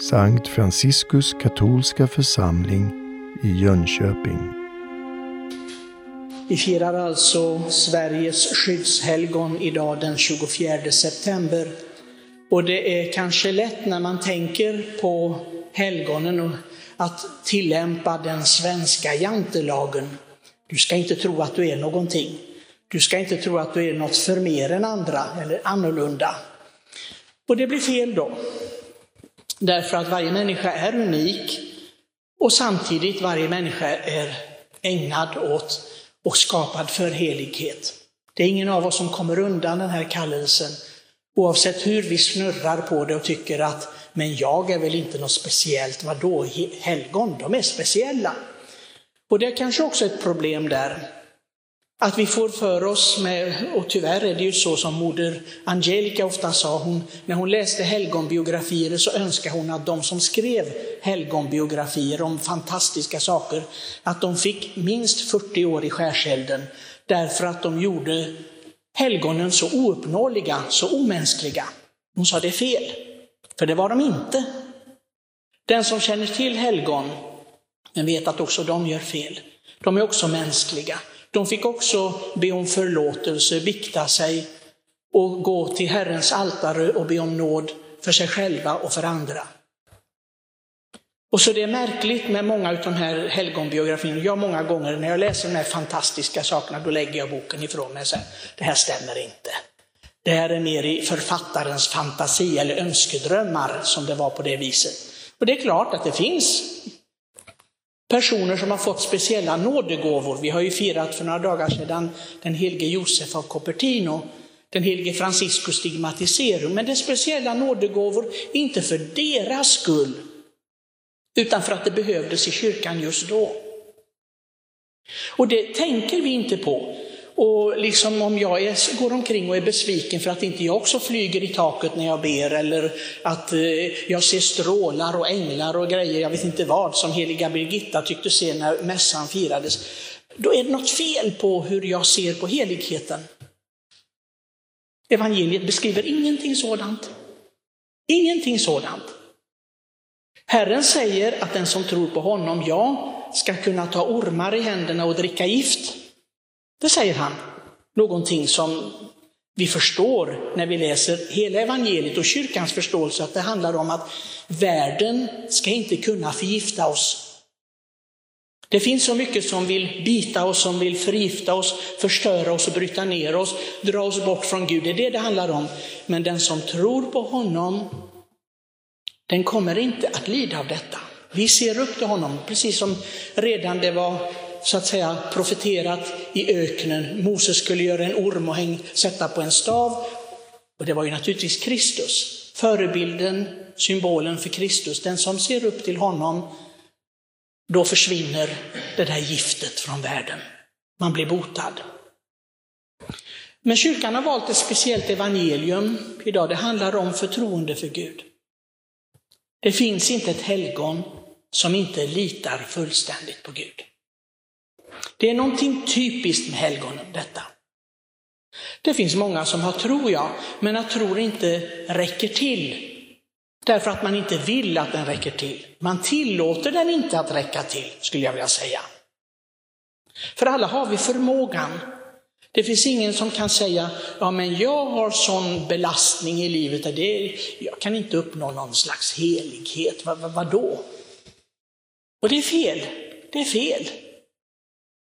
Sankt Franciskus katolska församling i Jönköping. Vi firar alltså Sveriges skyddshelgon idag den 24 september. Och det är kanske lätt när man tänker på helgonen att tillämpa den svenska jantelagen. Du ska inte tro att du är någonting. Du ska inte tro att du är något för mer än andra eller annorlunda. Och det blir fel då. Därför att varje människa är unik och samtidigt varje människa är ägnad åt och skapad för helighet. Det är ingen av oss som kommer undan den här kallelsen, oavsett hur vi snurrar på det och tycker att men jag är väl inte något speciellt, vadå helgon, de är speciella. Och det är kanske också ett problem där, att vi får för oss med, och tyvärr är det ju så som moder Angelica ofta sa, hon, när hon läste helgonbiografier så önskade hon att de som skrev helgonbiografier om fantastiska saker, att de fick minst 40 år i skärselden, därför att de gjorde helgonen så ouppnåeliga, så omänskliga. Hon sa det är fel, för det var de inte. Den som känner till helgon, men vet att också de gör fel. De är också mänskliga. De fick också be om förlåtelse, bikta sig och gå till Herrens altare och be om nåd för sig själva och för andra. Och så det är märkligt med många av de här helgonbiografierna. Jag många gånger när jag läser de här fantastiska sakerna, då lägger jag boken ifrån mig och säger, det här stämmer inte. Det här är mer i författarens fantasi eller önskedrömmar som det var på det viset. Och det är klart att det finns personer som har fått speciella nådegåvor. Vi har ju firat för några dagar sedan den helige Josef av Cupertino, den helige Franciscus stigmatiserum. Men det är speciella nådegåvor, inte för deras skull, utan för att det behövdes i kyrkan just då. Och det tänker vi inte på. Och liksom om jag är, går omkring och är besviken för att inte jag också flyger i taket när jag ber, eller att eh, jag ser strålar och änglar och grejer, jag vet inte vad, som heliga Birgitta tyckte se när mässan firades. Då är det något fel på hur jag ser på heligheten. Evangeliet beskriver ingenting sådant. Ingenting sådant. Herren säger att den som tror på honom, ja, ska kunna ta ormar i händerna och dricka gift. Det säger han. Någonting som vi förstår när vi läser hela evangeliet och kyrkans förståelse att det handlar om att världen ska inte kunna förgifta oss. Det finns så mycket som vill bita oss, som vill förgifta oss, förstöra oss och bryta ner oss, dra oss bort från Gud. Det är det det handlar om. Men den som tror på honom, den kommer inte att lida av detta. Vi ser upp till honom, precis som redan det var så att säga profeterat i öknen. Moses skulle göra en orm och häng, sätta på en stav. Och det var ju naturligtvis Kristus, förebilden, symbolen för Kristus. Den som ser upp till honom, då försvinner det där giftet från världen. Man blir botad. Men kyrkan har valt ett speciellt evangelium idag. Det handlar om förtroende för Gud. Det finns inte ett helgon som inte litar fullständigt på Gud. Det är någonting typiskt med helgonen detta. Det finns många som har tro, ja, men att tro inte räcker till. Därför att man inte vill att den räcker till. Man tillåter den inte att räcka till, skulle jag vilja säga. För alla har vi förmågan. Det finns ingen som kan säga, ja men jag har sån belastning i livet, att det, jag kan inte uppnå någon slags helighet. Vad, vad, vadå? Och det är fel. Det är fel.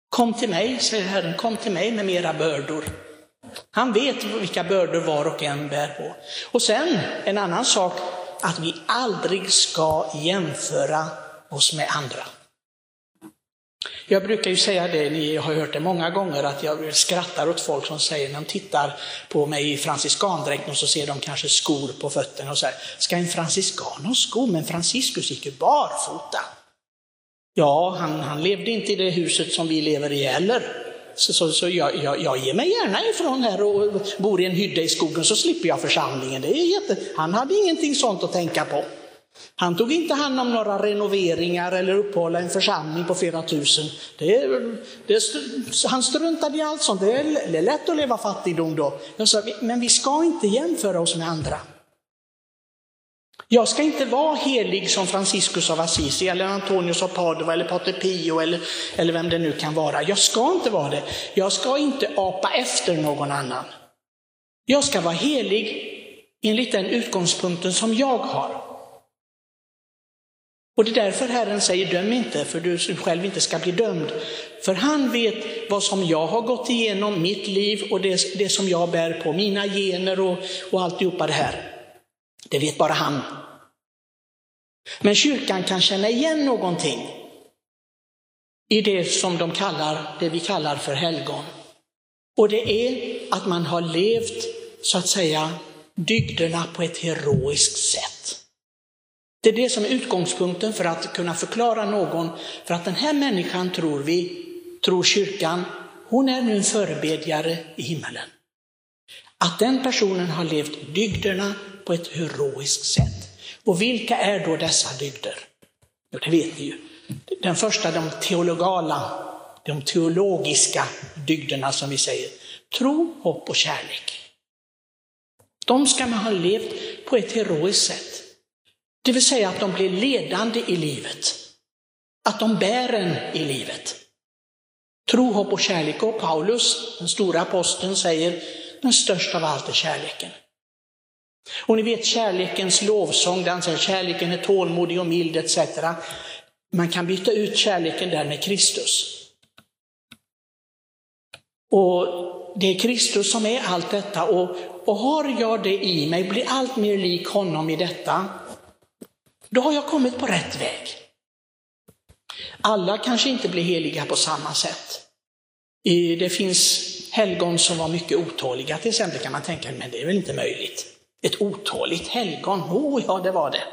Kom till mig, säger Herren, kom till mig med mera bördor. Han vet vilka bördor var och en bär på. Och sen en annan sak, att vi aldrig ska jämföra oss med andra. Jag brukar ju säga det, ni har hört det många gånger, att jag skrattar åt folk som säger när de tittar på mig i franciskandräkt och så ser de kanske skor på fötterna och säger, ska en franciskan ha skor? Men Franciscus gick ju barfota. Ja, han, han levde inte i det huset som vi lever i heller. Så, så, så jag, jag, jag ger mig gärna ifrån här och bor i en hydda i skogen så slipper jag församlingen. Det är jätte... Han hade ingenting sånt att tänka på. Han tog inte hand om några renoveringar eller uppehålla en församling på flera tusen. Det, det, han struntade i allt sånt. Det är, det är lätt att leva fattigdom då. Jag sa, men vi ska inte jämföra oss med andra. Jag ska inte vara helig som Franciscus av Assisi, eller Antonius av Padova, eller Pater Pio, eller, eller vem det nu kan vara. Jag ska inte vara det. Jag ska inte apa efter någon annan. Jag ska vara helig enligt den utgångspunkten som jag har. Och det är därför Herren säger döm inte, för du själv inte ska bli dömd. För han vet vad som jag har gått igenom, mitt liv och det, det som jag bär på, mina gener och, och alltihopa det här. Det vet bara han. Men kyrkan kan känna igen någonting i det som de kallar, det vi kallar för helgon. Och det är att man har levt, så att säga, dygderna på ett heroiskt sätt. Det är det som är utgångspunkten för att kunna förklara någon, för att den här människan tror vi, tror kyrkan, hon är nu en förebedjare i himmelen. Att den personen har levt dygderna på ett heroiskt sätt. Och vilka är då dessa dygder? Jo, det vet ni ju. Den första, de teologala, de teologiska dygderna som vi säger. Tro, hopp och kärlek. De ska man ha levt på ett heroiskt sätt. Det vill säga att de blir ledande i livet. Att de bär en i livet. Tro, hopp och kärlek. Och Paulus, den stora aposteln, säger den största av allt är kärleken. Och ni vet kärlekens lovsång, där han säger kärleken är tålmodig och mild etc. Man kan byta ut kärleken där med Kristus. Och det är Kristus som är allt detta och, och har jag det i mig, blir allt mer lik honom i detta, då har jag kommit på rätt väg. Alla kanske inte blir heliga på samma sätt. Det finns helgon som var mycket otåliga till exempel kan man tänka, men det är väl inte möjligt. Ett otåligt helgon, oh ja det var det.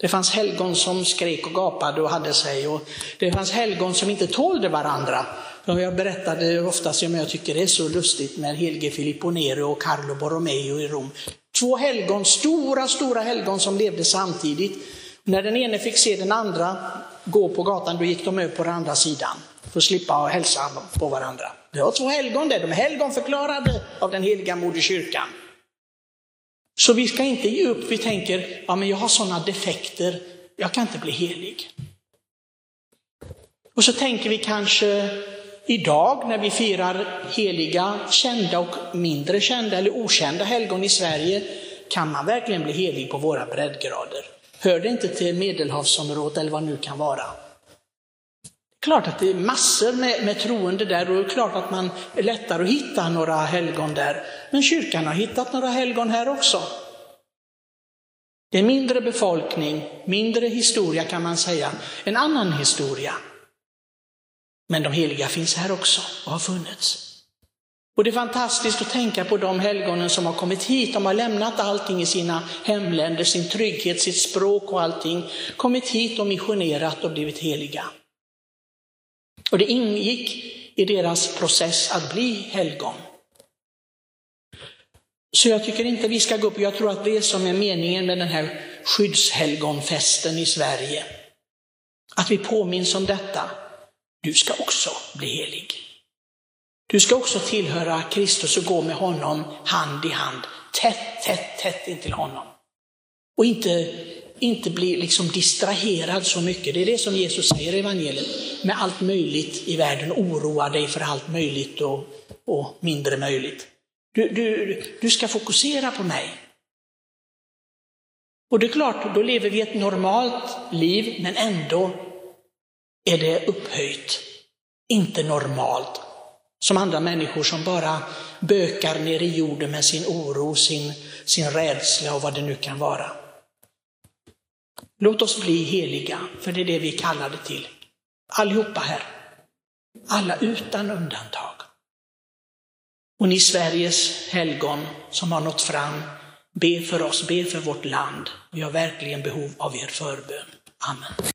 Det fanns helgon som skrek och gapade och hade sig och det fanns helgon som inte tålde varandra. Jag berättade ofta som jag tycker det är så lustigt med Helge Filippo Nero och Carlo Borromeo i Rom. Två helgon, stora, stora helgon som levde samtidigt. När den ene fick se den andra gå på gatan, då gick de över på den andra sidan för att slippa hälsa på varandra. Det var två helgon där, de är helgonförklarade av den heliga moderkyrkan. Så vi ska inte ge upp, vi tänker, ja men jag har sådana defekter, jag kan inte bli helig. Och så tänker vi kanske idag när vi firar heliga, kända och mindre kända eller okända helgon i Sverige, kan man verkligen bli helig på våra breddgrader? Hör det inte till medelhavsområdet eller vad det nu kan vara? Klart att det är massor med, med troende där och klart att man är lättare att hitta några helgon där. Men kyrkan har hittat några helgon här också. Det är mindre befolkning, mindre historia kan man säga, en annan historia. Men de heliga finns här också och har funnits. Och det är fantastiskt att tänka på de helgonen som har kommit hit. De har lämnat allting i sina hemländer, sin trygghet, sitt språk och allting. Kommit hit och missionerat och blivit heliga. Och det ingick i deras process att bli helgon. Så jag tycker inte vi ska gå upp, jag tror att det som är meningen med den här skyddshelgonfesten i Sverige, att vi påminns om detta. Du ska också bli helig. Du ska också tillhöra Kristus och gå med honom hand i hand, tätt, tätt, tätt intill honom. Och inte inte bli liksom distraherad så mycket. Det är det som Jesus säger i evangeliet. Med allt möjligt i världen, oroa dig för allt möjligt och, och mindre möjligt. Du, du, du ska fokusera på mig. Och det är klart, då lever vi ett normalt liv, men ändå är det upphöjt. Inte normalt. Som andra människor som bara bökar ner i jorden med sin oro, sin, sin rädsla och vad det nu kan vara. Låt oss bli heliga, för det är det vi är kallade till. Allihopa här. Alla utan undantag. Och ni Sveriges helgon som har nått fram, be för oss, be för vårt land. Vi har verkligen behov av er förbön. Amen.